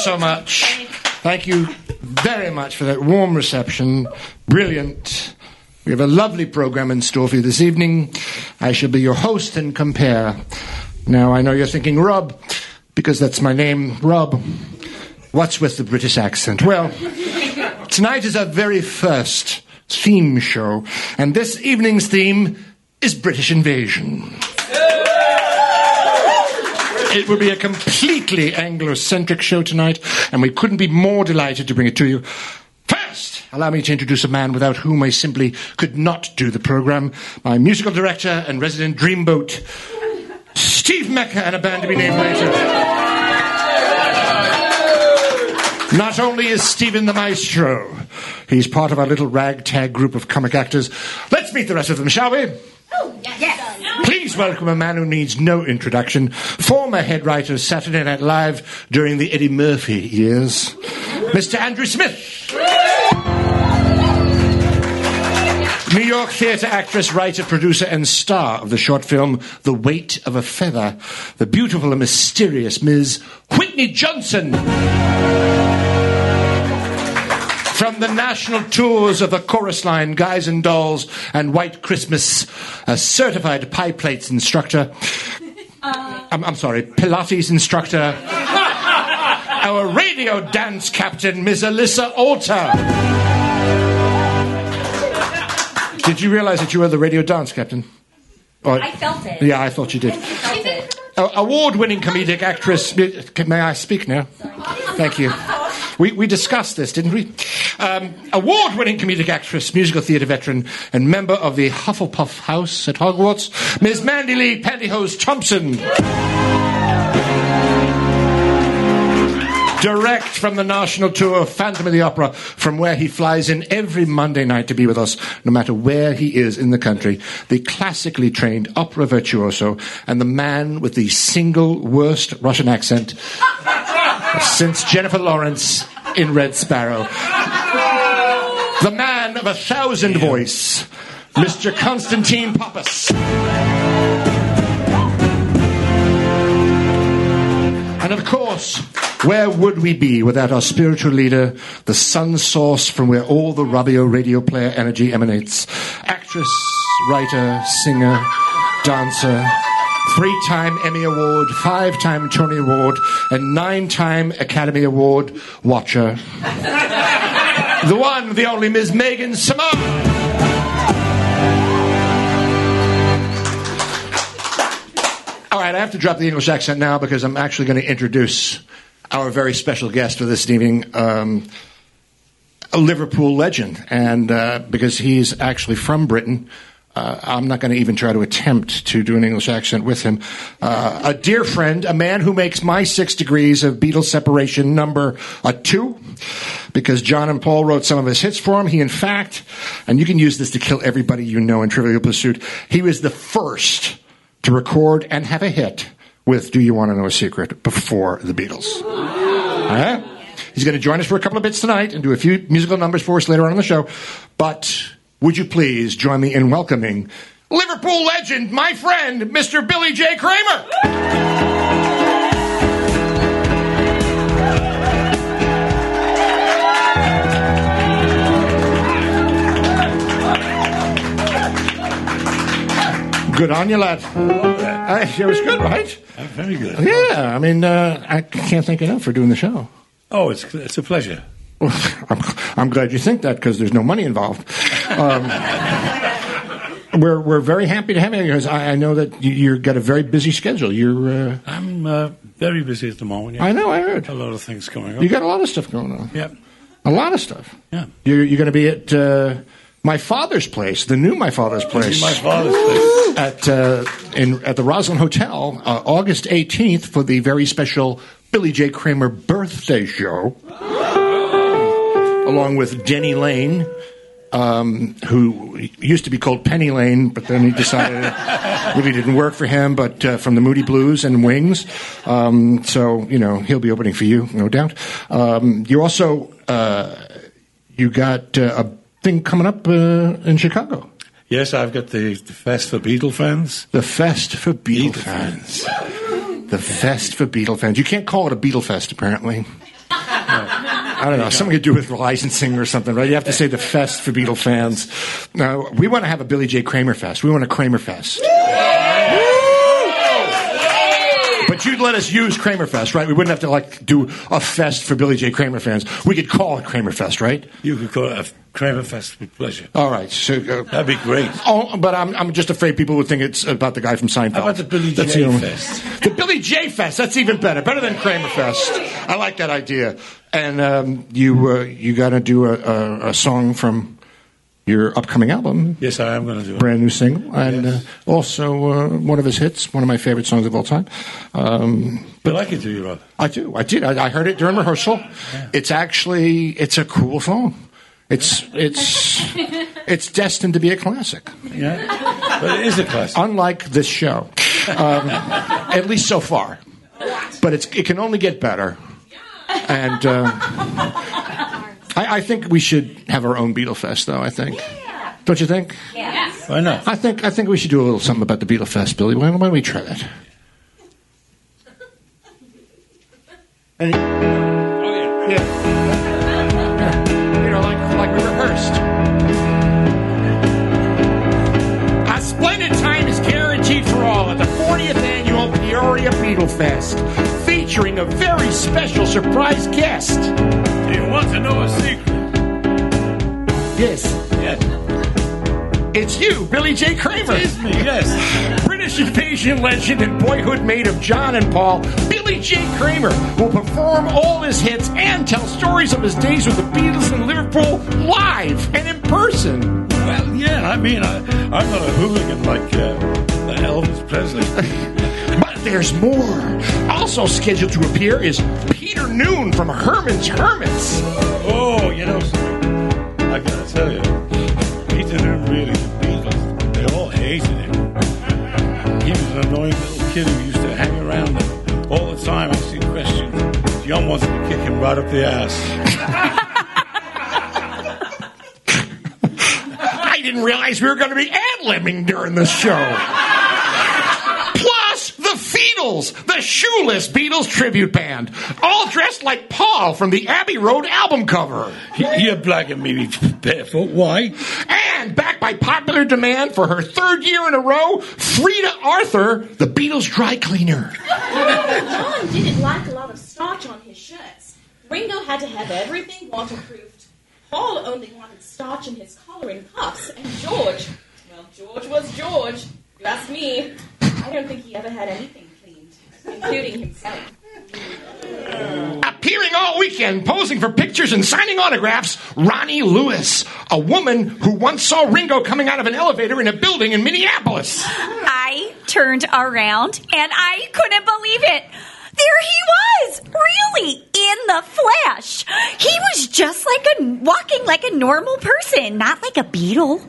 so much. Thank you very much for that warm reception. Brilliant. We have a lovely program in store for you this evening. I shall be your host and compare. Now, I know you're thinking, Rob, because that's my name, Rob. What's with the British accent? Well, tonight is our very first theme show, and this evening's theme is British invasion. It will be a completely Anglo-centric show tonight, and we couldn't be more delighted to bring it to you. First, allow me to introduce a man without whom I simply could not do the program. My musical director and resident dreamboat, Steve Mecca, and a band to be named later. Not only is Stephen the maestro, he's part of our little ragtag group of comic actors. Let's meet the rest of them, shall we? Oh, Please welcome a man who needs no introduction, former head writer of Saturday Night Live during the Eddie Murphy years, Mr. Andrew Smith. New York theatre actress, writer, producer, and star of the short film The Weight of a Feather, the beautiful and mysterious Ms. Whitney Johnson. From the national tours of the chorus line, Guys and Dolls, and White Christmas, a certified pie plates instructor. I'm, I'm sorry, Pilates instructor. Our radio dance captain, Ms. Alyssa Alter. Did you realize that you were the radio dance captain? Or- I felt it. Yeah, I thought you did. I felt it. Award winning comedic actress. May I speak now? Thank you. We, we discussed this, didn't we? Um, Award winning comedic actress, musical theatre veteran, and member of the Hufflepuff House at Hogwarts, Ms. Mandy Lee Pantyhose Thompson. Direct from the national tour of Phantom of the Opera, from where he flies in every Monday night to be with us, no matter where he is in the country. The classically trained opera virtuoso and the man with the single worst Russian accent since Jennifer Lawrence in Red Sparrow. The man of a thousand voice, Mr. Constantine Pappas. And of course, where would we be without our spiritual leader, the sun source from where all the Robio radio player energy emanates? Actress, writer, singer, dancer, three time Emmy Award, five time Tony Award, and nine time Academy Award watcher. the one, the only Ms. Megan Simone. All right, I have to drop the English accent now because I'm actually going to introduce our very special guest for this evening, um, a Liverpool legend. And uh, because he's actually from Britain, uh, I'm not going to even try to attempt to do an English accent with him. Uh, a dear friend, a man who makes my six degrees of Beatles separation number a two, because John and Paul wrote some of his hits for him. He, in fact, and you can use this to kill everybody you know in Trivial Pursuit, he was the first to record and have a hit with Do You Want to Know a Secret before the Beatles. He's going to join us for a couple of bits tonight and do a few musical numbers for us later on in the show. But would you please join me in welcoming Liverpool legend, my friend, Mr. Billy J. Kramer? Good on you, lad. Uh, it was good, right? Uh, very good. Yeah, I mean, uh, I can't thank you enough for doing the show. Oh, it's it's a pleasure. I'm, I'm glad you think that because there's no money involved. Um, we're we're very happy to have you because I, I know that you, you've got a very busy schedule. You're uh, I'm uh, very busy at the moment. Yeah. I know I heard a lot of things going on. you got a lot of stuff going on. yeah, A lot of stuff. yeah. You're, you're going to be at uh, my father's place, the new my father's place. My father's place. at uh, in at the Roslyn Hotel, uh, August 18th for the very special Billy J. Kramer birthday show, along with Denny Laine, um, who used to be called Penny Lane, but then he decided it really didn't work for him. But uh, from the Moody Blues and Wings, um, so you know he'll be opening for you, no doubt. Um, you also uh, you got uh, a thing coming up uh, in Chicago. Yes, I've got the, the fest for Beatle fans. The Fest for Beatle, Beatle fans. The Fest for Beatle fans. You can't call it a Beatle Fest, apparently. I don't know. Something to do with licensing or something, right? You have to say the Fest for Beatle fans. Now, we want to have a Billy J. Kramer Fest. We want a Kramer Fest. But you'd let us use Kramer Fest, right? We wouldn't have to like do a fest for Billy J. Kramer fans. We could call it Kramer Fest, right? You could call it a Kramer Fest with pleasure. All right. So, uh, That'd be great. Oh, but I'm, I'm just afraid people would think it's about the guy from Seinfeld. How about the Billy That's J. the only- Fest? The Billy J Fest. That's even better. Better than Kramer Fest. I like that idea. And um, you uh, you got to do a, a, a song from your upcoming album, Yes, I am going to do it. brand new single, and Yes. uh, also uh, one of his hits, one of my favorite songs of all time. Um, But like it, do you, Rob? I do. I did. I, I heard it during rehearsal. It's actually it's a cool song. It's it's it's destined to be a classic. Yeah, but it is a classic. unlike this show, um, at least so far. But it's, it can only get better. And uh, I, I think we should have our own Beatle Fest, though. I think, don't you think? Yes. Why not? I think I think we should do a little something about the Beatle Fest, Billy. Why, why don't we try that? Any, Oh, yeah. yeah. yeah, you know, like like we rehearsed. A splendid time is guaranteed for all at the 40th annual Peoria Beetle Fest, featuring a very special surprise guest. Do you want to know a secret? Yes, Yes. it's you, Billy J. Kramer. It's me, yes. British invasion legend and boyhood mate of John and Paul, Billy J. Kramer will perform all his hits and tell stories of his days with the Beatles in Liverpool live and in person. Well, yeah, I mean, I, I'm not a hooligan like uh, the Elvis Presley. There's more. Also scheduled to appear is Peter Noone from Herman's Hermits. Oh, you know, something? I gotta tell you, Peter didn't really the Beatles. They all hated him. He was an annoying little kid who used to hang around them all the time asking questions. John wanted to kick him right up the ass. I didn't realize we were going to be ad-libbing during this show. Plus, the Beatles, the shoeless Beatles tribute band, all dressed like Paul from the Abbey Road album cover. You're black and maybe barefoot. Why? And backed by popular demand for her third year in a row, Frida Arthur, the Beatles dry cleaner. John didn't like a lot of starch on his shirts. Ringo had to have everything waterproofed. Paul only wanted starch in his collar and cuffs. And George, well, George was George. You ask me. I don't think he ever had anything cleaned, including himself. Appearing all weekend, posing for pictures and signing autographs, Ronnie Lewis, a woman who once saw Ringo coming out of an elevator in a building in Minneapolis. I turned around and I couldn't believe it. There he was, really, in the flesh. He was just like a walking like a normal person, not like a beetle.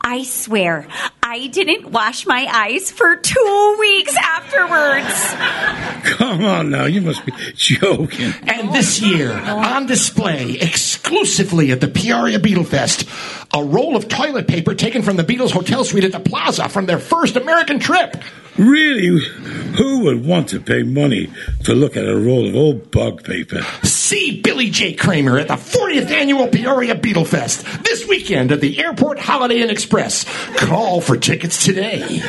I swear, I didn't wash my eyes for two weeks afterwards. Come on now, you must be joking. And this year, on display exclusively at the Peoria Beetle Fest, a roll of toilet paper taken from the Beatles Hotel Suite at the Plaza from their first American trip. Really? Who would want to pay money to look at a roll of old bug paper? See Billy J. Kramer at the 40th annual Peoria Beetle Fest this weekend at the Airport Holiday Inn Express. Call for tickets today.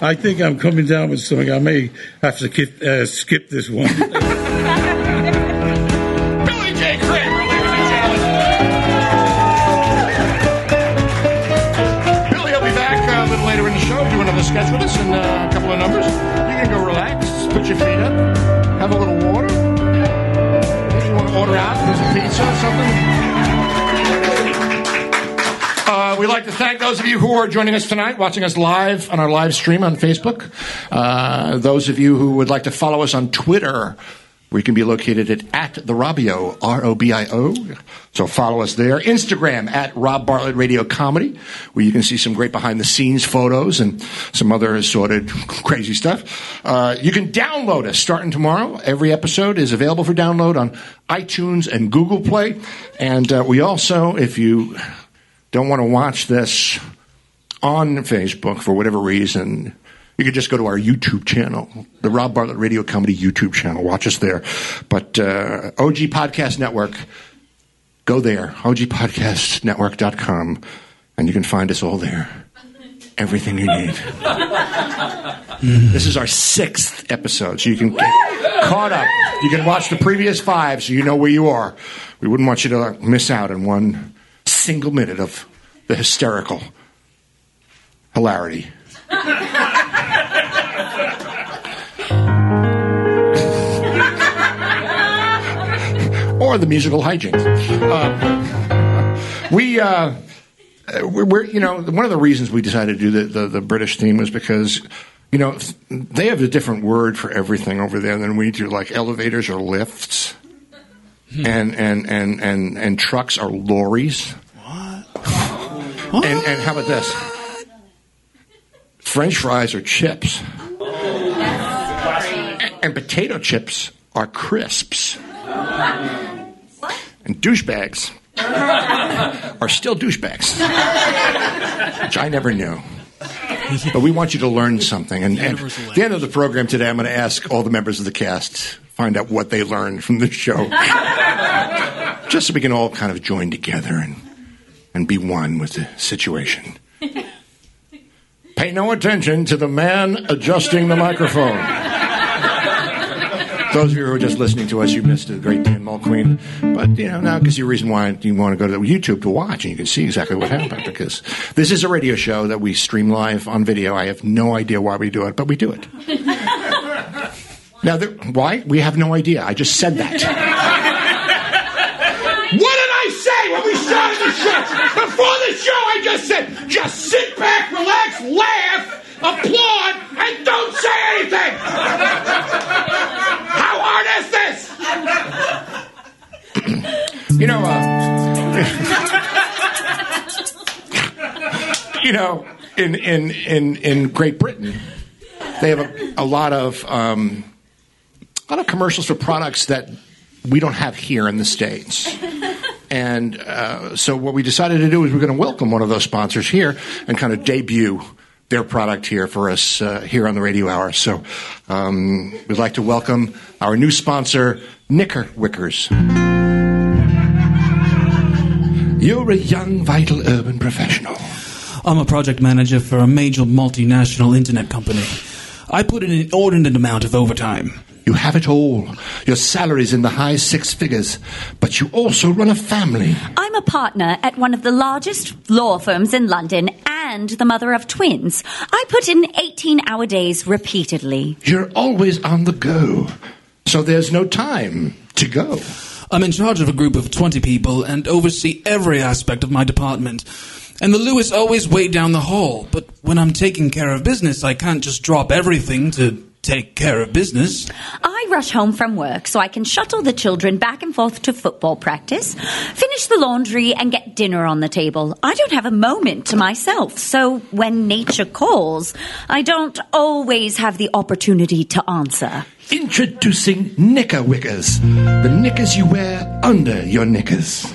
I think I'm coming down with something. I may have to skip, uh, skip this one. or something. Uh, we'd like to thank those of you who are joining us tonight, watching us live on our live stream on Facebook. Uh, those of you who would like to follow us on Twitter, we can be located at, at the Robio, R O B I O. So follow us there. Instagram at Rob Bartlett Radio Comedy, where you can see some great behind the scenes photos and some other assorted crazy stuff. Uh, you can download us starting tomorrow. Every episode is available for download on iTunes and Google Play. And uh, we also, if you don't want to watch this on Facebook for whatever reason, you could just go to our YouTube channel, the Rob Bartlett Radio Comedy YouTube channel. Watch us there. But uh, OG Podcast Network, go there, ogpodcastnetwork.com, and you can find us all there. Everything you need. this is our sixth episode, so you can get caught up. You can watch the previous five so you know where you are. We wouldn't want you to miss out on one single minute of the hysterical hilarity. Or the musical hijinks. Uh, we, uh, we're, we're, you know, one of the reasons we decided to do the, the, the British theme was because, you know, they have a different word for everything over there than we do, like elevators or lifts. And, and, and, and, and trucks are lorries. What? And, and how about this? French fries are chips. And potato chips are crisps. And douchebags are still douchebags, which I never knew. But we want you to learn something. And, and at the end of the program today, I'm going to ask all the members of the cast find out what they learned from this show, just so we can all kind of join together and and be one with the situation. Pay no attention to the man adjusting the microphone. Those of you who are just listening to us, you missed a great Dan Mulqueen. But, you know, now gives you a reason why you want to go to YouTube to watch and you can see exactly what happened because this is a radio show that we stream live on video. I have no idea why we do it, but we do it. now, there, why? We have no idea. I just said that. what did I say when we started the show? Before the show, I just said, just sit back, relax, laugh, applaud, and don't say anything. How hard is this? You know, uh, you know, in in in in Great Britain, they have a, a lot of um, a lot of commercials for products that we don't have here in the states. And uh, so, what we decided to do is we're going to welcome one of those sponsors here and kind of debut their product here for us uh, here on the Radio Hour. So, um, we'd like to welcome our new sponsor, Knickerwickers. You're a young, vital urban professional. I'm a project manager for a major multinational internet company. I put in an inordinate amount of overtime. You have it all. Your salary's in the high six figures, but you also run a family. I'm a partner at one of the largest law firms in London and the mother of twins. I put in 18 hour days repeatedly. You're always on the go, so there's no time to go. I'm in charge of a group of 20 people and oversee every aspect of my department. And the Lewis always way down the hall, but when I'm taking care of business, I can't just drop everything to take care of business. I rush home from work so I can shuttle the children back and forth to football practice, finish the laundry, and get dinner on the table. I don't have a moment to myself, so when nature calls, I don't always have the opportunity to answer. Introducing Knickerwickers, the knickers you wear under your knickers.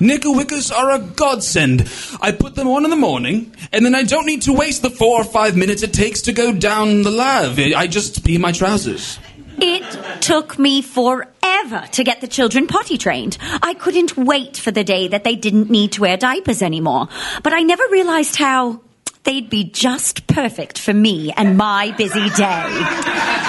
Knickerwickers are a godsend. I put them on in the morning, and then I don't need to waste the four or five minutes it takes to go down the lav. I just pee my trousers. It took me forever to get the children potty trained. I couldn't wait for the day that they didn't need to wear diapers anymore. But I never realized how they'd be just perfect for me and my busy day.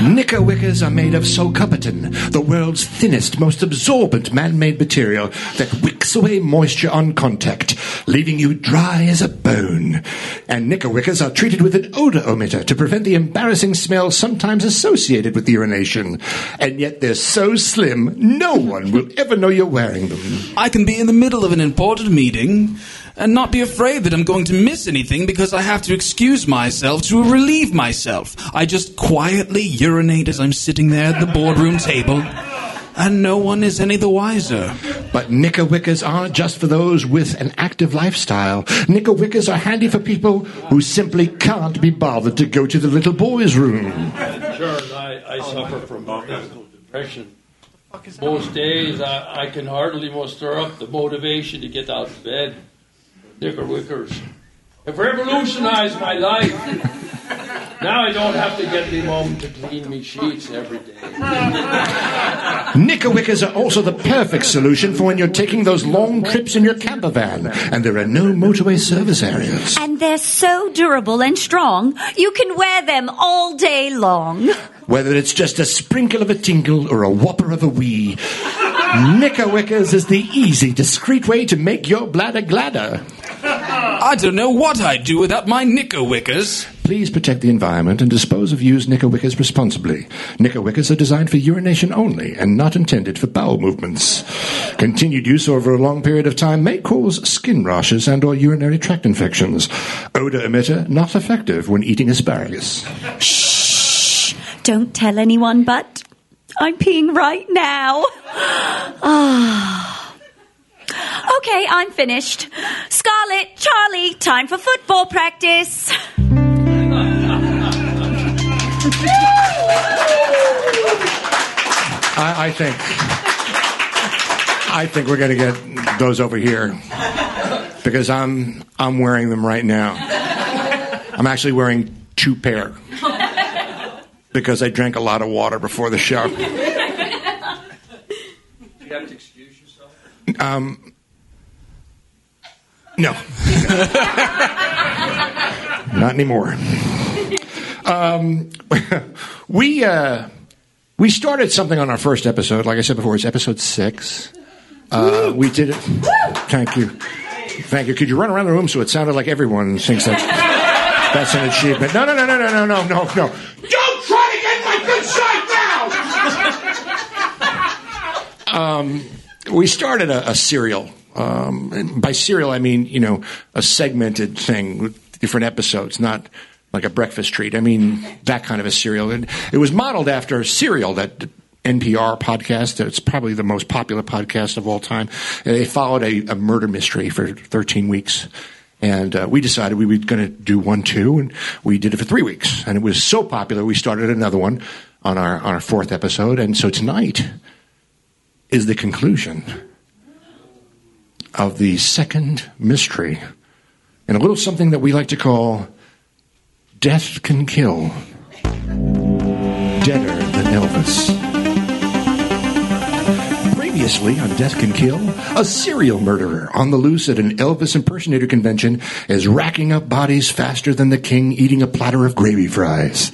Knickerwickers are made of sulcupiton, the world's thinnest, most absorbent man-made material that wicks away moisture on contact, leaving you dry as a bone. And knickerwickers are treated with an odor omitter to prevent the embarrassing smell sometimes associated with urination. And yet they're so slim, no one will ever know you're wearing them. I can be in the middle of an important meeting and not be afraid that I'm going to miss anything because I have to excuse myself to relieve myself. I just quietly urinate as I'm sitting there at the boardroom table, and no one is any the wiser. But knickerwickers aren't just for those with an active lifestyle. Knickerwickers are handy for people who simply can't be bothered to go to the little boys' room. Sure, I, I suffer from physical depression. Most days I, I can hardly muster up the motivation to get out of bed. Knickerwickers have revolutionized my life. Now I don't have to get me mom to clean me sheets every day. Knickerwickers are also the perfect solution for when you're taking those long trips in your camper van and there are no motorway service areas. And they're so durable and strong, you can wear them all day long. Whether it's just a sprinkle of a tinkle or a whopper of a wee, Knickerwickers is the easy, discreet way to make your bladder gladder. I don't know what I'd do without my knickerwickers. Please protect the environment and dispose of used knickerwickers responsibly. Knickerwickers are designed for urination only and not intended for bowel movements. Continued use over a long period of time may cause skin rashes and or urinary tract infections. Odor emitter not effective when eating asparagus. Shh! Don't tell anyone, but I'm peeing right now. Ah. Okay, I'm finished. Scarlett, Charlie, time for football practice. I, I think I think we're going to get those over here because I'm I'm wearing them right now. I'm actually wearing two pair because I drank a lot of water before the show. Do you have to excuse yourself? Um, no, not anymore. Um, we uh, we started something on our first episode. Like I said before, it's episode six. Uh, we did it. Thank you, thank you. Could you run around the room so it sounded like everyone thinks that that's an achievement? No, no, no, no, no, no, no, no, no. Um, we started a, a serial. Um, by serial, I mean you know a segmented thing with different episodes, not like a breakfast treat. I mean that kind of a serial. And it was modeled after a Serial, that NPR podcast. It's probably the most popular podcast of all time. They followed a, a murder mystery for 13 weeks. And uh, we decided we were going to do one too, and we did it for three weeks. And it was so popular, we started another one on our on our fourth episode. And so tonight is the conclusion of the second mystery, and a little something that we like to call "Death Can Kill." Deader than Elvis. Previously on Death Can Kill, a serial murderer on the loose at an Elvis impersonator convention is racking up bodies faster than the king eating a platter of gravy fries.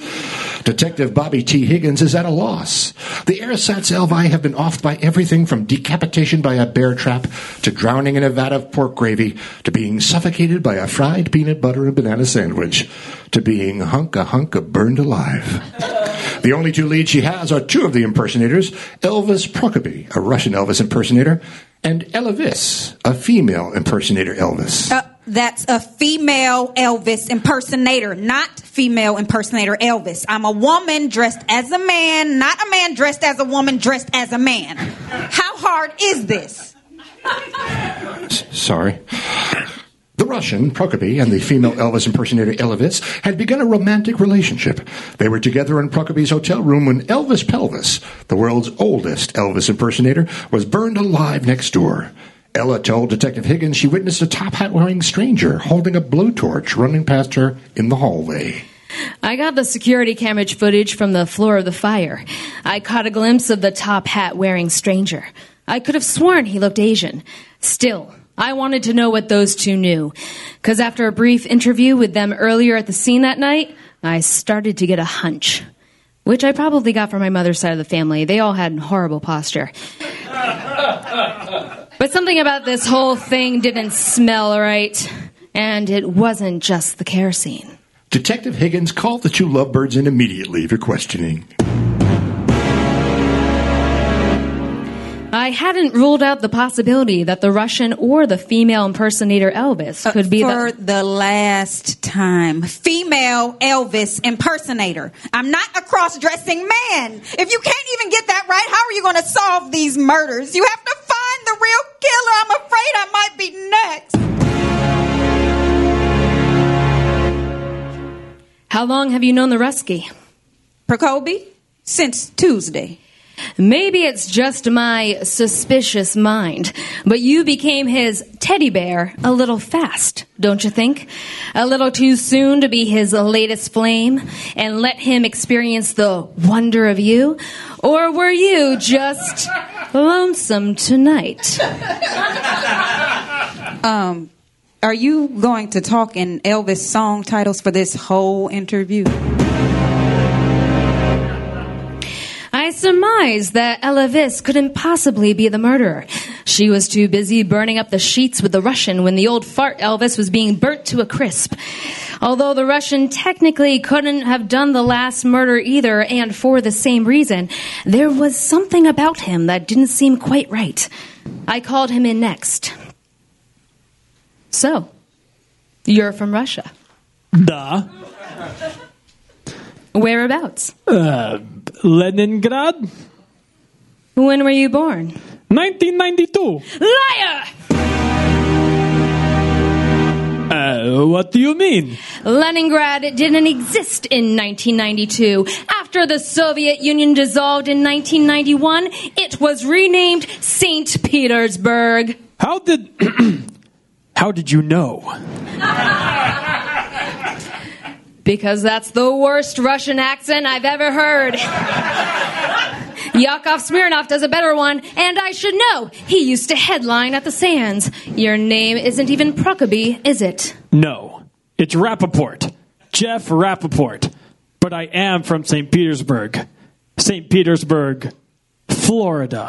Detective Bobby T. Higgins is at a loss. The ersatz Elvi have been offed by everything from decapitation by a bear trap to drowning in a vat of pork gravy to being suffocated by a fried peanut butter and banana sandwich to being hunk a hunk of burned alive. The only two leads she has are two of the impersonators Elvis Prokopy, a Russian Elvis impersonator, and Elvis, a female impersonator Elvis. Uh, That's a female Elvis impersonator, not female impersonator Elvis. I'm a woman dressed as a man, not a man dressed as a woman dressed as a man. How hard is this? Sorry. The Russian, Prokopy, and the female Elvis impersonator Elvis had begun a romantic relationship. They were together in Prokopy's hotel room when Elvis Pelvis, the world's oldest Elvis impersonator, was burned alive next door. Ella told Detective Higgins she witnessed a top hat wearing stranger holding a blowtorch running past her in the hallway. I got the security camera footage from the floor of the fire. I caught a glimpse of the top hat wearing stranger. I could have sworn he looked Asian. Still, I wanted to know what those two knew. Because after a brief interview with them earlier at the scene that night, I started to get a hunch. Which I probably got from my mother's side of the family. They all had horrible posture. but something about this whole thing didn't smell right. And it wasn't just the kerosene. Detective Higgins called the two lovebirds in immediately for questioning. I hadn't ruled out the possibility that the Russian or the female impersonator Elvis uh, could be For the. the last time, female Elvis impersonator. I'm not a cross dressing man. If you can't even get that right, how are you going to solve these murders? You have to find the real killer. I'm afraid I might be next. How long have you known the Rusky? Prokopy? Since Tuesday. Maybe it's just my suspicious mind, but you became his teddy bear a little fast, don't you think? A little too soon to be his latest flame and let him experience the wonder of you? Or were you just lonesome tonight? Um, are you going to talk in Elvis song titles for this whole interview? Surmised that Ella Vis couldn't possibly be the murderer. She was too busy burning up the sheets with the Russian when the old fart Elvis was being burnt to a crisp. Although the Russian technically couldn't have done the last murder either, and for the same reason, there was something about him that didn't seem quite right. I called him in next. So, you're from Russia. Da. Whereabouts? Uh, Leningrad, When were you born? 1992. Liar! Uh, what do you mean? Leningrad didn't exist in 1992. After the Soviet Union dissolved in 1991, it was renamed St. Petersburg. How did. How did you know? Because that's the worst Russian accent I've ever heard. Yakov Smirnoff does a better one, and I should know. He used to headline at the Sands. Your name isn't even Prokopy, is it? No. It's Rappaport. Jeff Rappaport. But I am from St. Petersburg. St. Petersburg, Florida.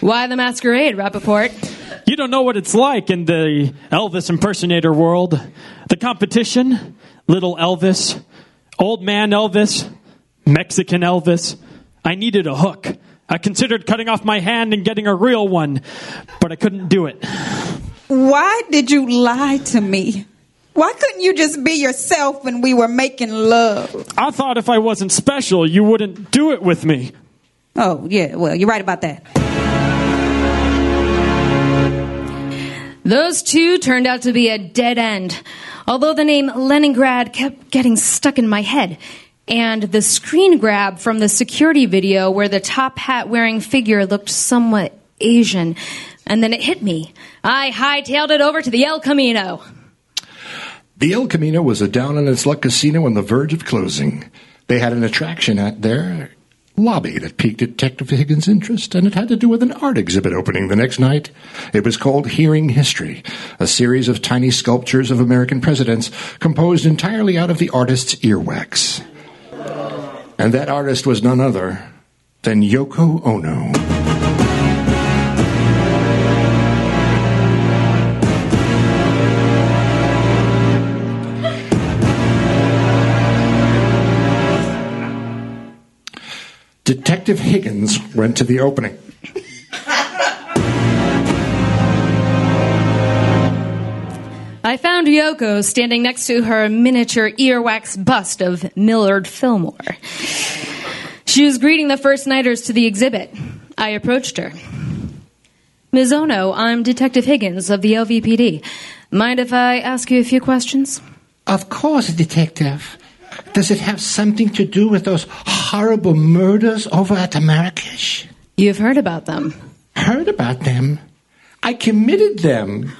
Why the masquerade, Rappaport? You don't know what it's like in the Elvis impersonator world. The competition, little Elvis, old man Elvis, Mexican Elvis. I needed a hook. I considered cutting off my hand and getting a real one, but I couldn't do it. Why did you lie to me? Why couldn't you just be yourself when we were making love? I thought if I wasn't special, you wouldn't do it with me. Oh, yeah, well, you're right about that. Those two turned out to be a dead end. Although the name Leningrad kept getting stuck in my head. And the screen grab from the security video where the top hat wearing figure looked somewhat Asian. And then it hit me. I hightailed it over to the El Camino. The El Camino was a down on its luck casino on the verge of closing. They had an attraction at their lobby that piqued Detective Higgins' interest, and it had to do with an art exhibit opening the next night. It was called Hearing History, a series of tiny sculptures of American presidents composed entirely out of the artist's earwax. And that artist was none other than Yoko Ono. Detective Higgins went to the opening. I found Yoko standing next to her miniature earwax bust of Millard Fillmore. She was greeting the first nighters to the exhibit. I approached her. Ms. Ono, I'm Detective Higgins of the LVPD. Mind if I ask you a few questions? Of course, Detective. Does it have something to do with those horrible murders over at Marrakesh? You've heard about them. Heard about them? I committed them.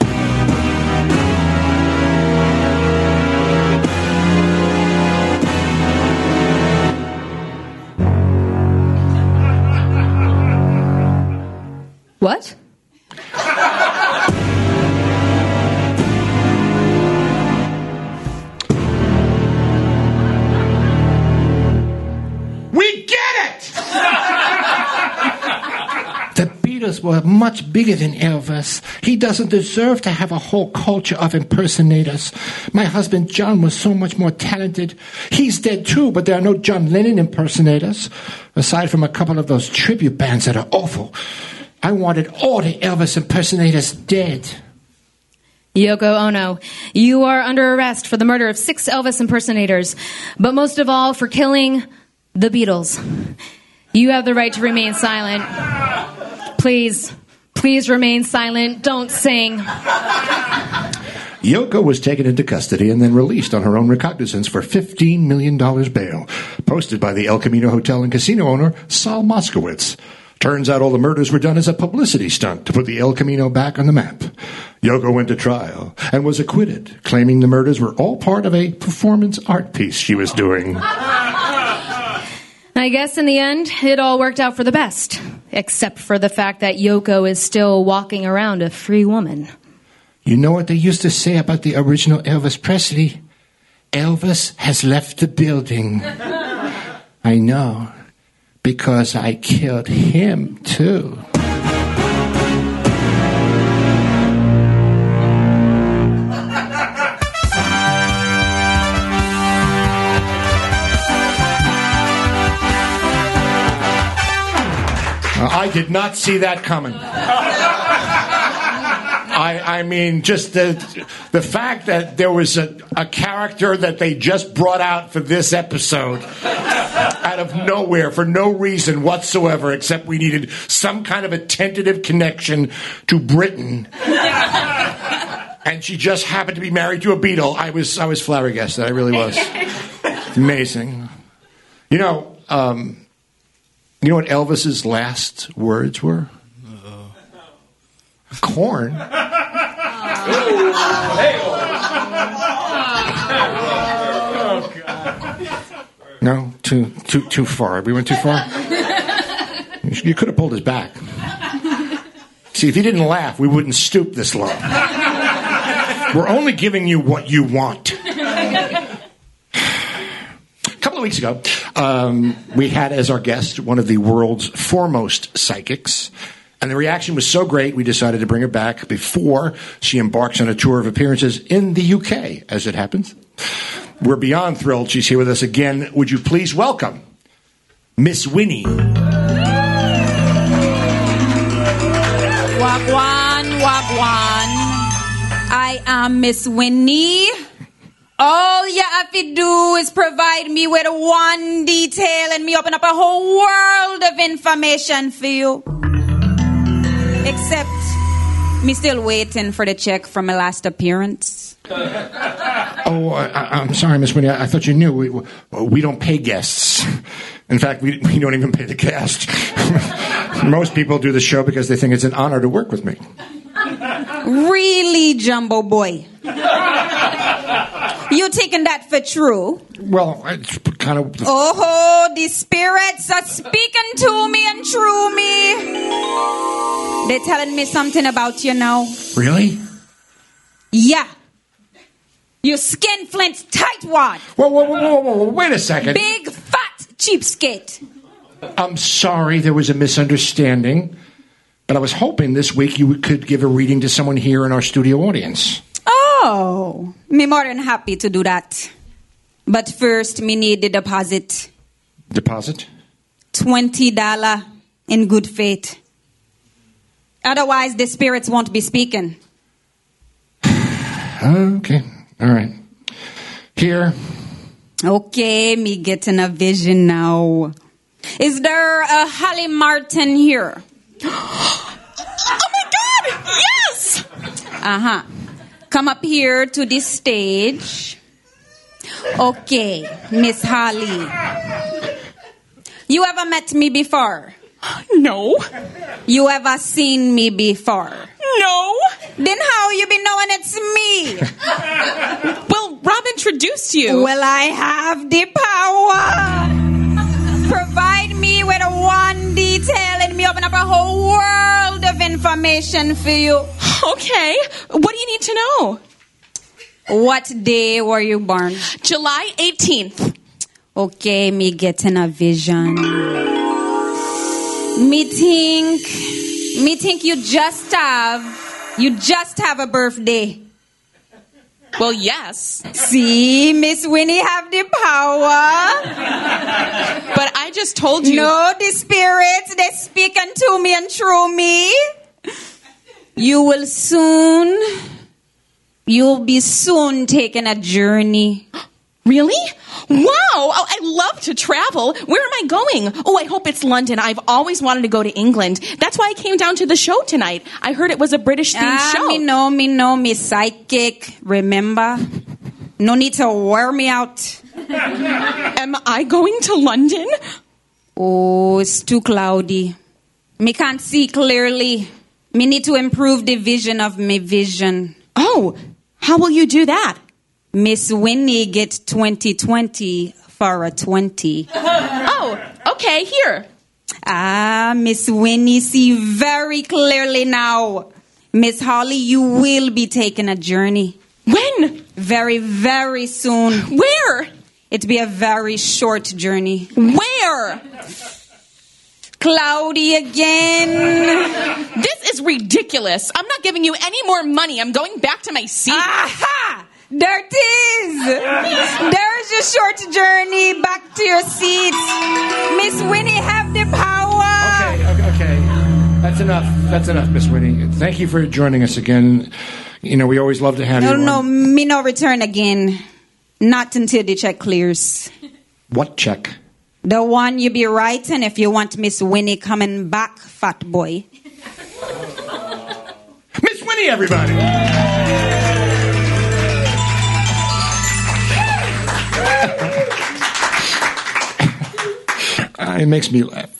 What? Were much bigger than Elvis. He doesn't deserve to have a whole culture of impersonators. My husband John was so much more talented. He's dead too, but there are no John Lennon impersonators, aside from a couple of those tribute bands that are awful. I wanted all the Elvis impersonators dead. Yoko Ono, you are under arrest for the murder of six Elvis impersonators, but most of all for killing the Beatles. You have the right to remain silent. Please, please remain silent. Don't sing. Yoko was taken into custody and then released on her own recognizance for $15 million bail, posted by the El Camino Hotel and Casino owner, Saul Moskowitz. Turns out all the murders were done as a publicity stunt to put the El Camino back on the map. Yoko went to trial and was acquitted, claiming the murders were all part of a performance art piece she was doing. I guess in the end, it all worked out for the best, except for the fact that Yoko is still walking around a free woman. You know what they used to say about the original Elvis Presley? Elvis has left the building. I know, because I killed him too. I did not see that coming. I, I mean, just the the fact that there was a, a character that they just brought out for this episode out of nowhere for no reason whatsoever, except we needed some kind of a tentative connection to Britain. And she just happened to be married to a Beatle. I was I was flabbergasted. I really was. Amazing. You know, um, you know what Elvis's last words were? Uh, corn. No, too too too far. We went too far. You could have pulled his back. See, if he didn't laugh, we wouldn't stoop this low. We're only giving you what you want. A couple of weeks ago, um, we had as our guest one of the world's foremost psychics. And the reaction was so great, we decided to bring her back before she embarks on a tour of appearances in the UK, as it happens. We're beyond thrilled she's here with us again. Would you please welcome Miss Winnie? Wagwan, wagwan. I am Miss Winnie. All you have to do is provide me with one detail and me open up a whole world of information for you. Except me still waiting for the check from my last appearance. Oh, I, I'm sorry, Miss Winnie. I, I thought you knew. We, we don't pay guests. In fact, we, we don't even pay the cast. Most people do the show because they think it's an honor to work with me. Really, Jumbo Boy? You taking that for true? Well, it's kind of. Oh, the spirits are speaking to me and through me. They're telling me something about you now. Really? Yeah. You skin flint tightwad. Whoa, whoa, whoa, whoa, whoa, whoa, wait a second. Big fat cheapskate. I'm sorry there was a misunderstanding, but I was hoping this week you could give a reading to someone here in our studio audience. Oh, me more than happy to do that. But first, me need the deposit. Deposit? $20 in good faith. Otherwise, the spirits won't be speaking. Okay. All right. Here. Okay, me getting a vision now. Is there a Holly Martin here? Oh my god! Yes! Uh huh. Come up here to this stage. Okay, Miss Holly. You ever met me before? No. You ever seen me before? No. Then how you been knowing it's me? Well, Rob introduced you. well, I have the power. Provide me with one detail and me open up a whole world of information for you. Okay. What do you need to know? What day were you born? July 18th. Okay, me getting a vision. Me think, me think you just have, you just have a birthday. Well, yes. See, Miss Winnie have the power. But I just told you. No, the spirits, they speak unto me and through me. You will soon, you'll be soon taking a journey. Really? Wow! Oh, I love to travel. Where am I going? Oh, I hope it's London. I've always wanted to go to England. That's why I came down to the show tonight. I heard it was a British themed Ah, show. me know, me know, me psychic. Remember? No need to wear me out. Am I going to London? Oh, it's too cloudy. Me can't see clearly. Me need to improve the vision of me vision. Oh, how will you do that? Miss Winnie get 2020 for a 20. Oh, okay, here. Ah, Miss Winnie see very clearly now. Miss Holly, you will be taking a journey. When? Very, very soon. Where? It'll be a very short journey. Where? Cloudy again. This is ridiculous. I'm not giving you any more money. I'm going back to my seat. Aha! There it is. There's your short journey back to your seats. Miss Winnie have the power. Okay, okay, okay. That's enough. That's enough, Miss Winnie. Thank you for joining us again. You know, we always love to have No, you. no, no, me no return again. Not until the check clears. What check? The one you be writing if you want Miss Winnie coming back, fat boy. Miss Winnie, everybody. Uh, it makes me laugh.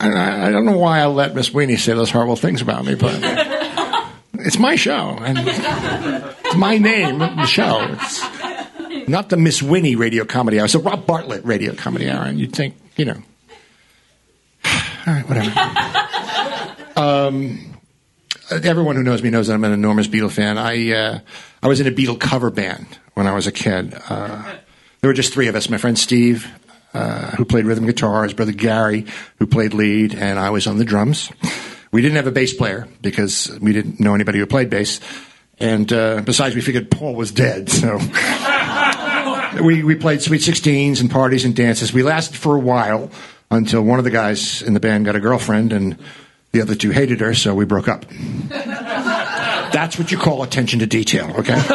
I, I don't know why I let Miss Winnie say those horrible things about me, but it's my show, and it's my name, the show. It's not the Miss Winnie radio comedy hour. It's a Rob Bartlett radio comedy hour, and you'd think, you know. All right, whatever. um, everyone who knows me knows that I'm an enormous Beatle fan. I uh, I was in a Beatle cover band when I was a kid. Uh, there were just three of us: my friend Steve, uh, who played rhythm guitar, his brother Gary, who played lead, and I was on the drums. We didn't have a bass player because we didn't know anybody who played bass, and uh, besides, we figured Paul was dead, so. we, we played Sweet 16s and parties and dances. We lasted for a while until one of the guys in the band got a girlfriend and the other two hated her, so we broke up. That's what you call attention to detail, okay?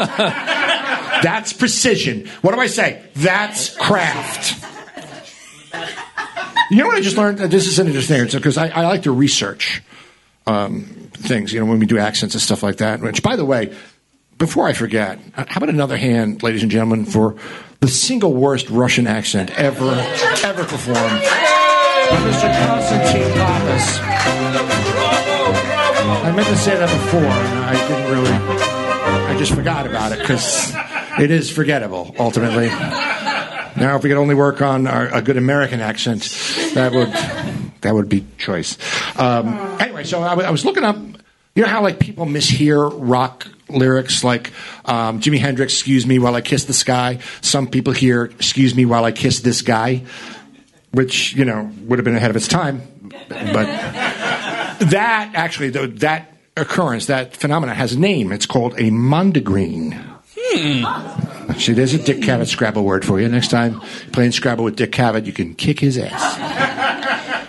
That's precision. What do I say? That's craft. You know what I just learned? This is an interesting thing because I, I like to research um, things, you know, when we do accents and stuff like that. Which, by the way, before I forget, how about another hand, ladies and gentlemen, for the single worst Russian accent ever, ever performed? Mr. Konstantin Pappas. I meant to say that before, and I didn't really. I just forgot about it because it is forgettable, ultimately. Now, if we could only work on our, a good American accent, that would that would be choice. Um, anyway, so I, wa- I was looking up. You know how like people mishear rock lyrics, like um, Jimi Hendrix, "Excuse me while I kiss the sky." Some people hear "Excuse me while I kiss this guy," which you know would have been ahead of its time, but that actually though that occurrence, that phenomenon has a name. It's called a mondegreen. See, there's a Dick Cavett Scrabble word for you. Next time playing Scrabble with Dick Cavett, you can kick his ass.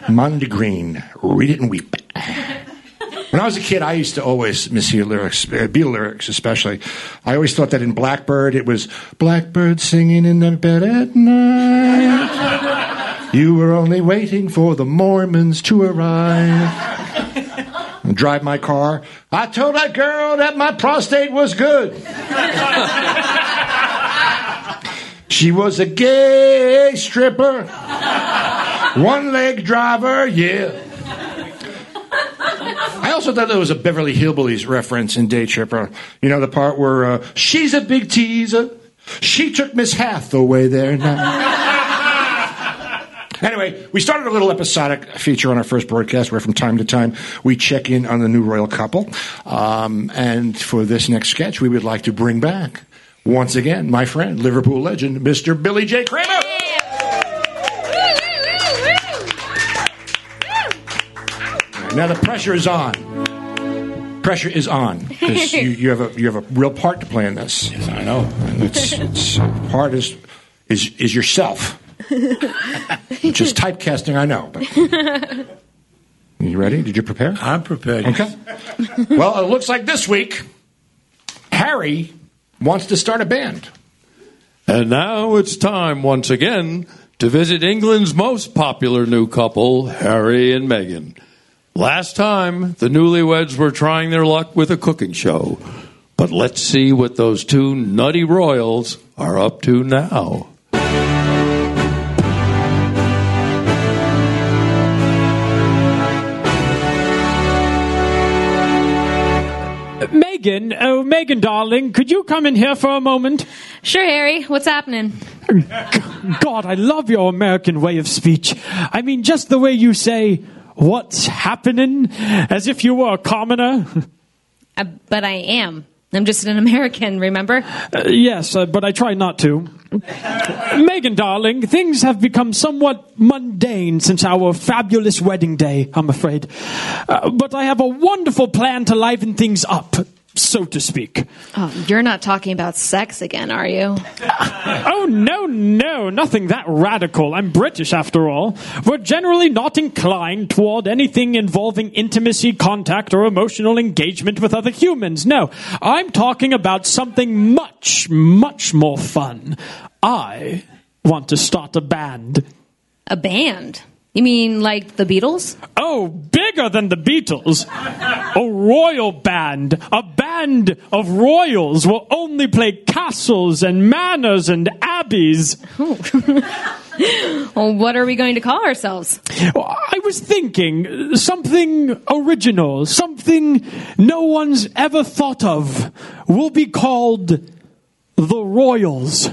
Mondegreen, read it and weep. When I was a kid, I used to always mishear lyrics, uh, Beatle lyrics especially. I always thought that in Blackbird, it was Blackbird singing in the bed at night. You were only waiting for the Mormons to arrive. And drive my car. I told that girl that my prostate was good. She was a gay stripper, one leg driver, yeah. I also thought there was a Beverly Hillbillies reference in Day Tripper. You know, the part where uh, she's a big teaser. She took Miss Hathaway there. Anyway, we started a little episodic feature on our first broadcast where from time to time we check in on the new royal couple. Um, and for this next sketch, we would like to bring back, once again, my friend, Liverpool legend, Mr. Billy J. Kramer. Now the pressure is on. Pressure is on because you, you have a you have a real part to play in this. Yes, I know. And it's, it's part is is is yourself, which is typecasting. I know. But you ready? Did you prepare? I'm prepared. Okay. Well, it looks like this week Harry wants to start a band. And now it's time once again to visit England's most popular new couple, Harry and Meghan. Last time, the newlyweds were trying their luck with a cooking show. But let's see what those two nutty royals are up to now. Meghan, oh, Meghan, darling, could you come in here for a moment? Sure, Harry. What's happening? God, I love your American way of speech. I mean, just the way you say, what's happening, as if you were a commoner. Uh, but I am. I'm just an American, remember? Uh, yes, uh, but I try not to. Meghan, darling, things have become somewhat mundane since our fabulous wedding day, I'm afraid. Uh, but I have a wonderful plan to liven things up, so to speak. Oh, you're not talking about sex again, are you? Oh, no, no, nothing that radical. I'm British, after all. We're generally not inclined toward anything involving intimacy, contact, or emotional engagement with other humans. No, I'm talking about something much, much more fun. I want to start a band. A band? You mean like the Beatles? Oh, bigger than the Beatles. A royal band. A band of royals will only play castles and manors and abbeys. Well, what are we going to call ourselves? I was thinking uh, something original, something no one's ever thought of, will be called the Royals.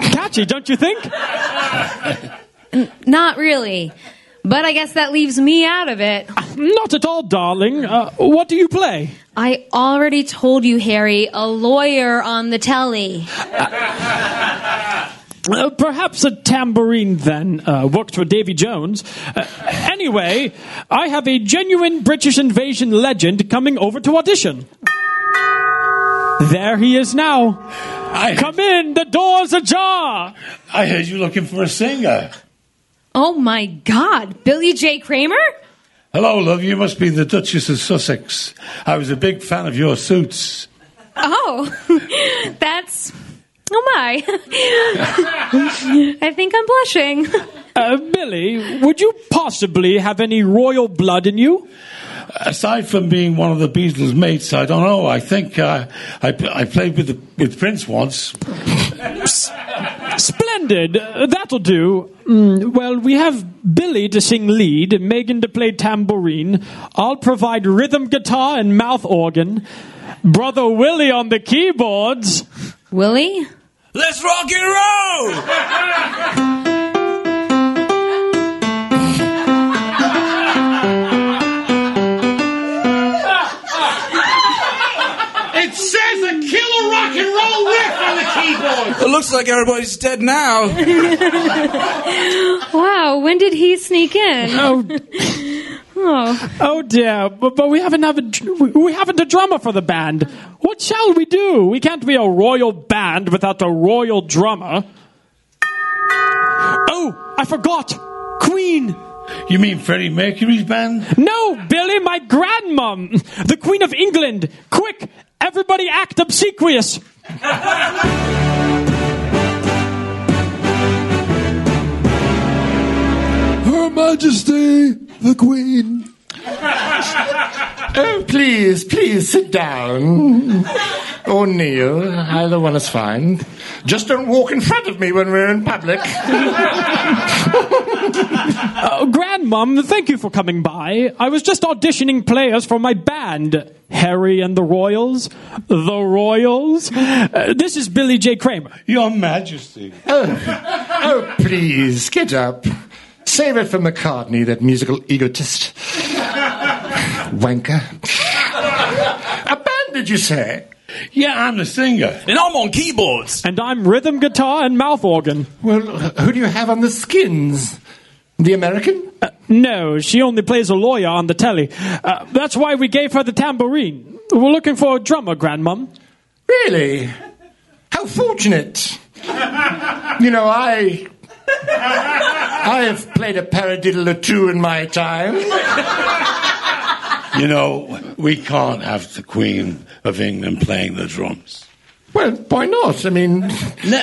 Catchy, don't you think? Not really. But I guess that leaves me out of it. Not at all, darling. Uh, what do you play? I already told you, Harry, a lawyer on the telly. Uh, perhaps a tambourine then uh, worked for Davy Jones. Uh, anyway, I have a genuine British invasion legend coming over to audition. There he is now. I, Come in, the door's ajar. I heard you looking for a singer. Oh my god, Billy J. Kramer? Hello, love. You must be the Duchess of Sussex. I was a big fan of your suits. Oh, that's. Oh my. I think I'm blushing. Uh, Billy, would you possibly have any royal blood in you? Aside from being one of the Beatles' mates, I don't know. I think uh, I, I played with the, with Prince once. Splendid. Uh, that'll do. Mm, well, we have Billy to sing lead, Meghan to play tambourine. I'll provide rhythm guitar and mouth organ. Brother Willie on the keyboards. Willie? Let's rock and roll! rock and roll riff on the keyboard. It looks like everybody's dead now. Wow, when did he sneak in? Oh, Oh, Oh dear, but, but we haven't have a, we haven't a drummer for the band. What shall we do? We can't be a royal band without a royal drummer. Oh, I forgot. Queen. You mean Freddie Mercury's band? No, Billy, my grandmom, the Queen of England. Quick, everybody act obsequious. Her Majesty, the Queen. oh, please, please sit down. Or kneel. Either one is fine. Just don't walk in front of me when we're in public. Oh, grandmom, thank you for coming by. I was just auditioning players for my band, Harry and the Royals. The Royals. Uh, this is Billy J. Kramer. Your Majesty. oh, please, get up. Save it for McCartney, that musical egotist. Wanker. A band, did you say? Yeah, I'm the singer. And I'm on keyboards. And I'm rhythm guitar and mouth organ. Well, who do you have on the skins? The American? No, she only plays a lawyer on the telly. Uh, that's why we gave her the tambourine. We're looking for a drummer, grandmom. Really? How fortunate. You know, I. I have played a paradiddle or two in my time. You know, we can't have the Queen of England playing the drums. Well, why not? I mean,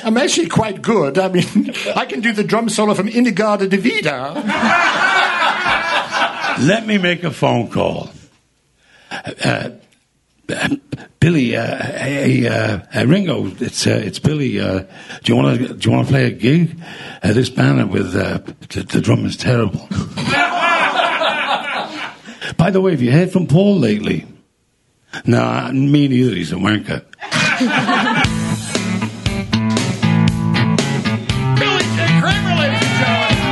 I'm actually quite good. I mean, I can do the drum solo from In-A-Gadda-Da-Vida. Let me make a phone call. Uh, uh, Billy, uh, hey, uh, Ringo, it's uh, it's Billy. Uh, do you want to do you want to play a gig? Uh, this band with uh, the, the drum is terrible. By the way, have you heard from Paul lately? No, me neither. He's a wanker. Billy J. Kramer, ladies and gentlemen.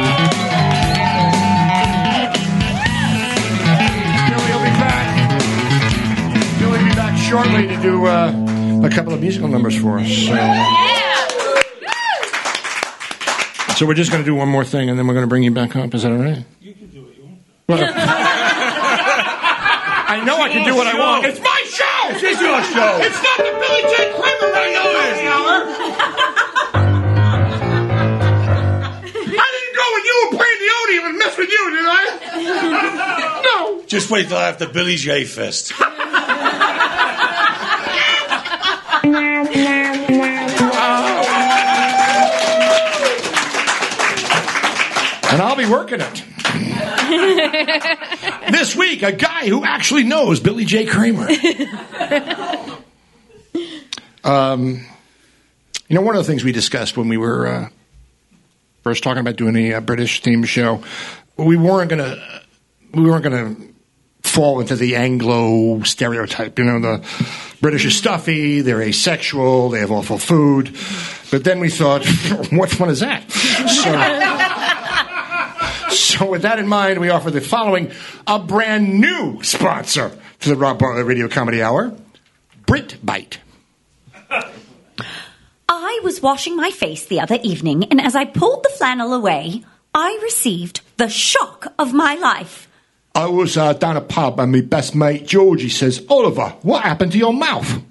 Billy will be back. Billy will be back shortly to do uh, a couple of musical numbers for us. So, so we're just going to do one more thing, and then we're going to bring you back up. Is that all right? You can do what you want. I know I can do what I want. It's my show. This is your show. It's not the Billy J. Kramer radio hour. I didn't go when you were playing the Odeon and mess with you, did I? no. Just wait till I have the Billy J fist. And I'll be working it. this week, a guy who actually knows Billy J. Kramer. um, you know, one of the things we discussed when we were uh, first talking about doing the uh, British theme show, we weren't going to we weren't going to fall into the Anglo stereotype. You know, the British are stuffy, they're asexual, they have awful food. But then we thought, what fun is that? So. So, with that in mind, we offer the following a brand new sponsor to the Rob Bartlett Radio Comedy Hour Brit Bite. I was washing my face the other evening, and as I pulled the flannel away, I received the shock of my life. I was uh, down a pub, and my best mate Georgie says, Oliver, what happened to your mouth?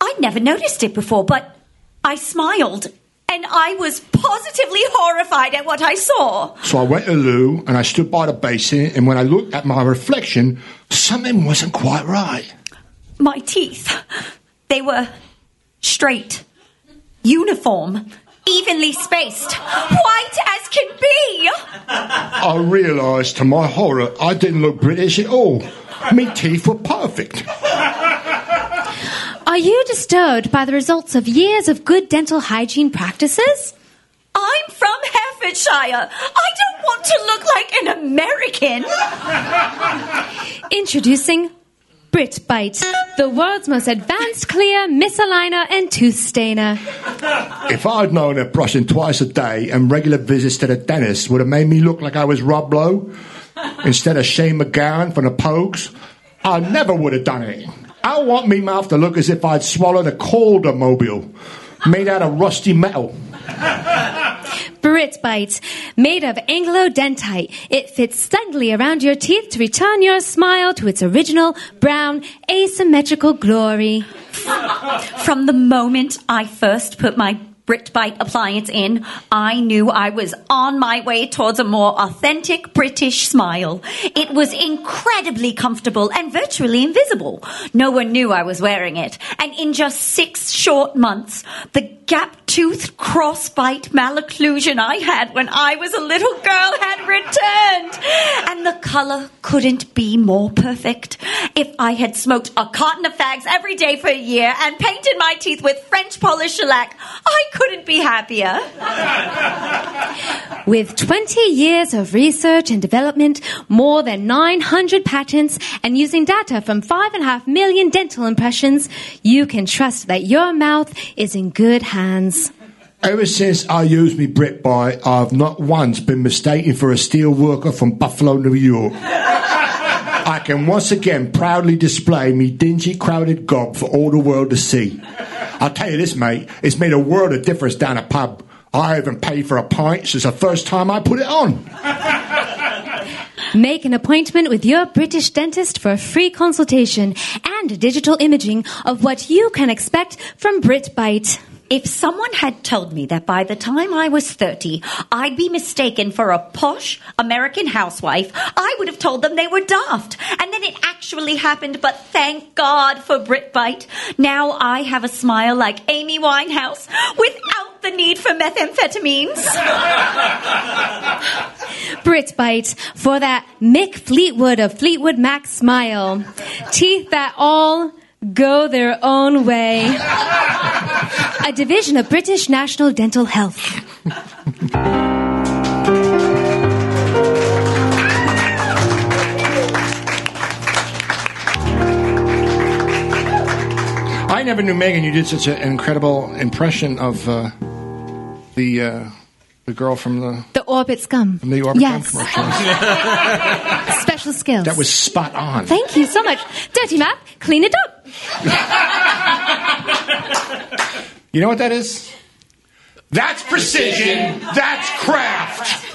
I'd never noticed it before, but I smiled, and I was positively horrified at what I saw. So I went to the loo, and I stood by the basin, and when I looked at my reflection, something wasn't quite right. My teeth, they were straight, uniform, evenly spaced, white as can be. I realised to my horror I didn't look British at all. My teeth were perfect. Are you disturbed by the results of years of good dental hygiene practices? I'm from Herefordshire. I don't want to look like an American. Introducing BritBite, the world's most advanced clear misaligner and tooth stainer. If I'd known that brushing twice a day and regular visits to the dentist would have made me look like I was Rob Lowe instead of Shane MacGowan from the Pogues, I never would have done it. I want me mouth to look as if I'd swallowed a Calder mobile made out of rusty metal. Brit Brit Bite. Made of Anglo-Dentite, it fits snugly around your teeth to return your smile to its original brown asymmetrical glory. From the moment I first put my Britbite appliance in, I knew I was on my way towards a more authentic British smile. It was incredibly comfortable and virtually invisible. No one knew I was wearing it. And in just six short months, the gap-toothed crossbite malocclusion I had when I was a little girl had returned. And the color couldn't be more perfect. If I had smoked a carton of fags every day for a year and painted my teeth with French polish shellac, I couldn't be happier. With 20 years of research and development, more than 900 patents, and using data from 5.5 million dental impressions, you can trust that your mouth is in good hands. Ever since I used me Brit Bite, I've not once been mistaken for a steel worker from Buffalo, New York. I can once again proudly display me dingy, crowded gob for all the world to see. I'll tell you this, mate, it's made a world of difference down a pub. I haven't paid for a pint since the first time I put it on. Make an appointment with your British dentist for a free consultation and digital imaging of what you can expect from BritBite. If someone had told me that by the time I was 30, I'd be mistaken for a posh American housewife, I would have told them they were daft. And then it actually happened, but thank God for Britbite. Now I have a smile like Amy Winehouse without the need for methamphetamines. BritBite for that Mick Fleetwood of Fleetwood Mac smile. Teeth that all go their own way. A division of British National Dental Health. I never knew Megan. You did such an incredible impression of uh, the uh, the girl from the The Orbit Scum. from the Orbit yes. commercial. Special skills. That was spot on. Thank you so much. Dirty Matt, clean it up. You know what that is? That's precision. That's craft.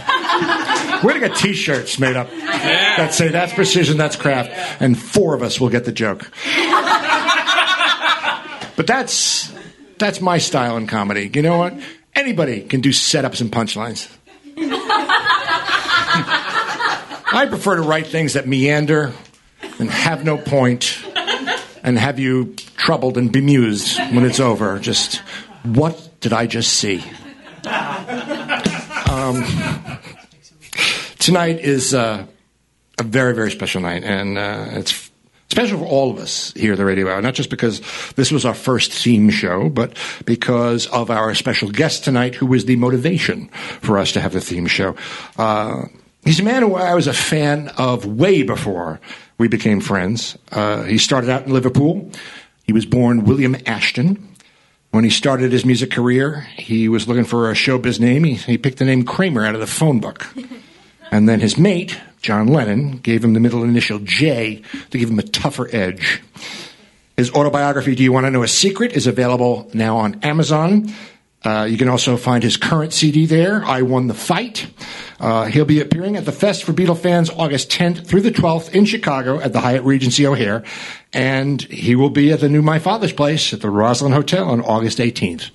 We're gonna get T-shirts made up that say "That's precision. That's craft," and four of us will get the joke. But that's that's my style in comedy. You know what? Anybody can do setups and punchlines. I prefer to write things that meander and have no point and have you troubled and bemused when it's over. Just what did I just see? Um, tonight is uh, a very, very special night, and uh, it's special for all of us here at the Radio Hour, not just because this was our first theme show, but because of our special guest tonight, who was the motivation for us to have the theme show. Uh, he's a man who I was a fan of way before we became friends. Uh, he started out in Liverpool. He was born William Ashton. When he started his music career, he was looking for a showbiz name. He, he picked the name Kramer out of the phone book. And then his mate, John Lennon, gave him the middle initial J to give him a tougher edge. His autobiography, Do You Want to Know a Secret, is available now on Amazon. Uh, you can also find his current CD there, I Won the Fight. Uh, he'll be appearing at the Fest for Beatle fans August 10th through the 12th in Chicago at the Hyatt Regency O'Hare. And he will be at the new My Father's Place at the Roslyn Hotel on August 18th.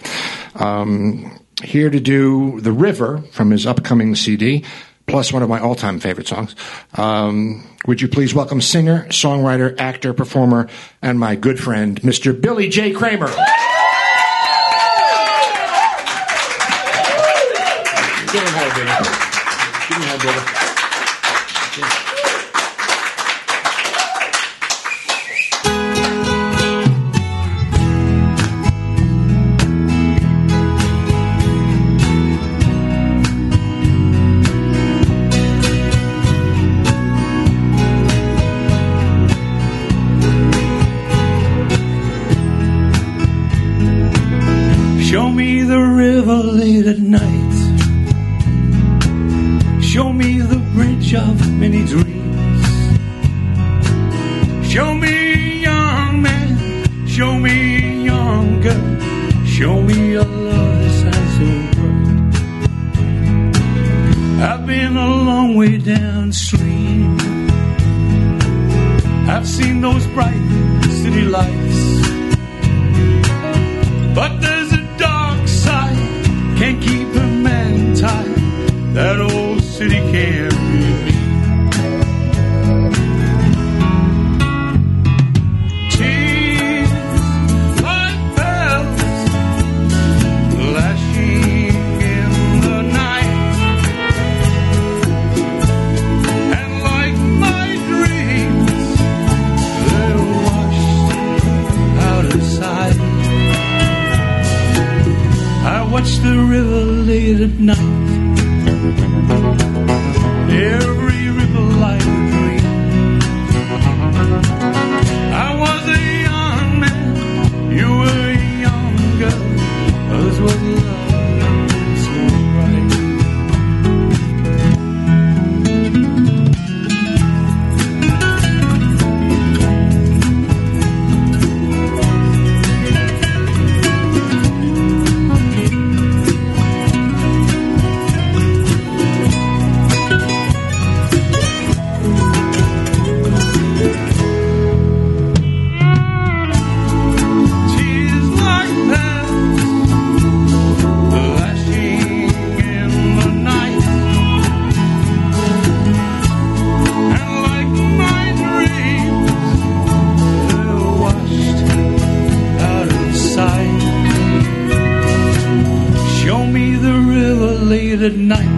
Um, here to do The River from his upcoming CD, plus one of my all time favorite songs. Um, would you please welcome singer, songwriter, actor, performer, and my good friend, Mr. Billy J. Kramer. Give him high, baby. Give him high, brother. Downstream. I've seen those bright city lights. The river late at night.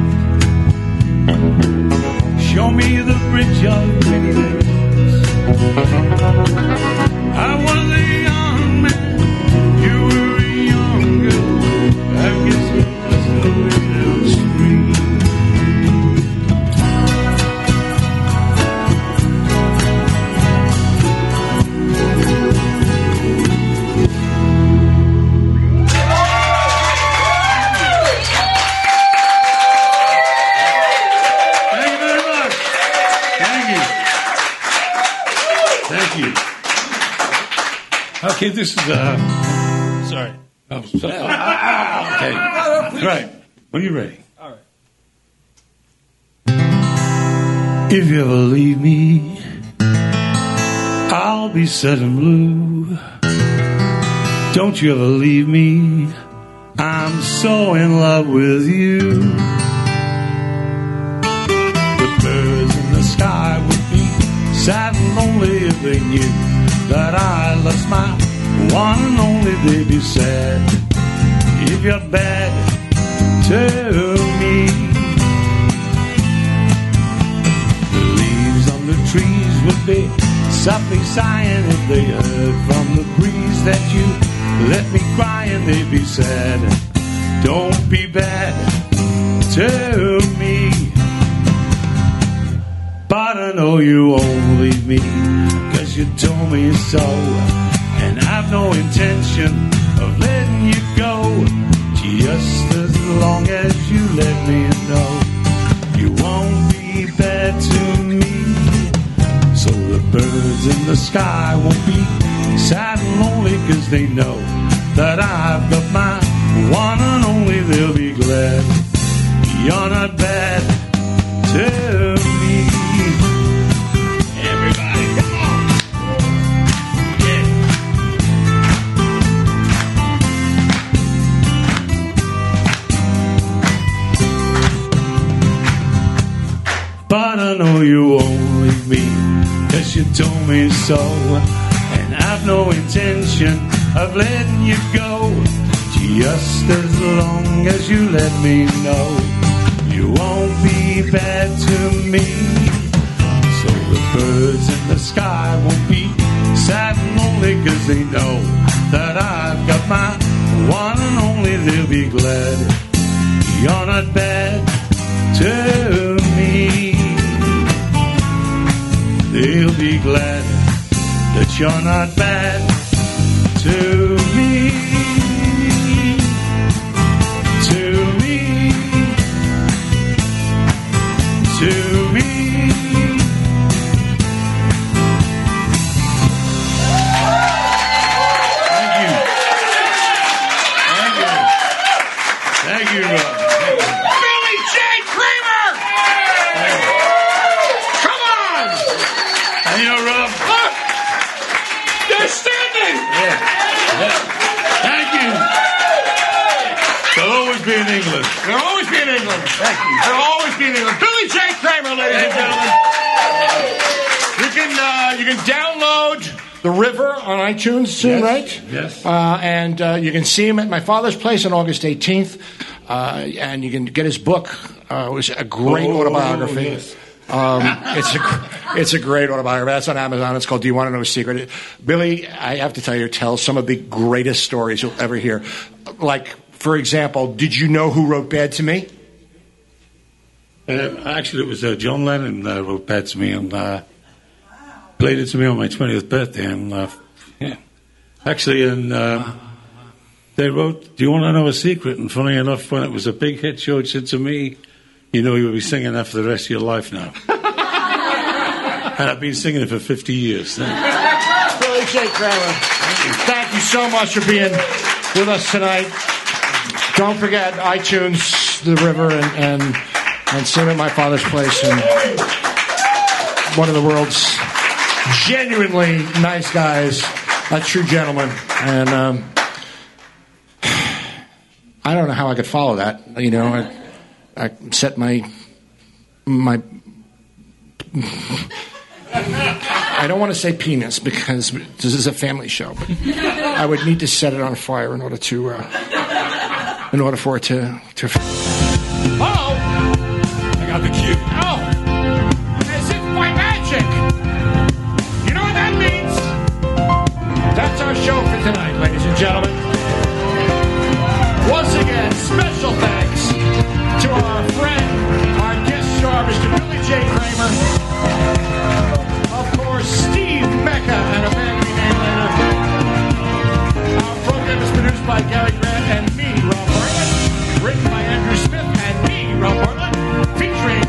Show me the bridge of days. I was Okay, this is uh sorry. Oh, sorry. Ah, okay. Right. When you're ready. All right. If you ever leave me, I'll be sad and blue. Don't you ever leave me. I'm so in love with you. The birds in the sky would be sad and lonely if they knew that I lost my one and only. Be sad if you're bad to me. The leaves on the trees would be softly sighing if they heard from the breeze that you let me crying. They'd be sad. Don't be bad to me. But I know you won't leave me, cause you told me so. No intention of letting you go, just as long as you let me know you won't be bad to me. So the birds in the sky won't be sad and lonely, cause they know that I've got my one and only. They'll be glad you're not bad me so. And I've no intention of letting you go, just as long as you let me know you won't be bad to me. So the birds in the sky won't be sad and lonely, cause they know that I've got my one and only. They'll be glad you're not bad to me. They'll be glad you're not bad the River on iTunes soon, Yes, right? yes. Uh, and uh, you can see him at my father's place on August 18th, uh, and you can get his book. Uh, it was a great Oh, autobiography. yes. Um, it's a it's a great autobiography. That's on Amazon. It's called "Do You Want to Know a Secret?" Billy, I have to tell you, tells some of the greatest stories you'll ever hear. Like, for example, did you know who wrote "Bad to Me"? Uh, actually, it was uh, John Lennon uh, wrote "Bad to Me" and uh, played it to me on my twentieth birthday. And uh, yeah, actually, and uh, they wrote, "Do you want to know a secret?" And funny enough, when it was a big hit, George said to me, "You know, you'll be singing that for the rest of your life now." and I've been singing it for fifty years. Billy J. Kramer. Thank you so much for being with us tonight. Don't forget iTunes, The River, and and, and at my father's place. And one of the world's genuinely nice guys, a true gentleman. And um, I don't know how I could follow that. You know, I, I set my my I don't want to say penis because this is a family show, but I would need to set it on fire in order to, uh, in order for it to, to. All tonight, ladies and gentlemen. Once again, special thanks to our friend, our guest star, Mr. Billy J. Kramer. Of course, Steve Mecca and a band we name later. Our program is produced by Gary Grant and me, Rob Bartlett. Written by Andrew Smith and me, Rob Bartlett. Featuring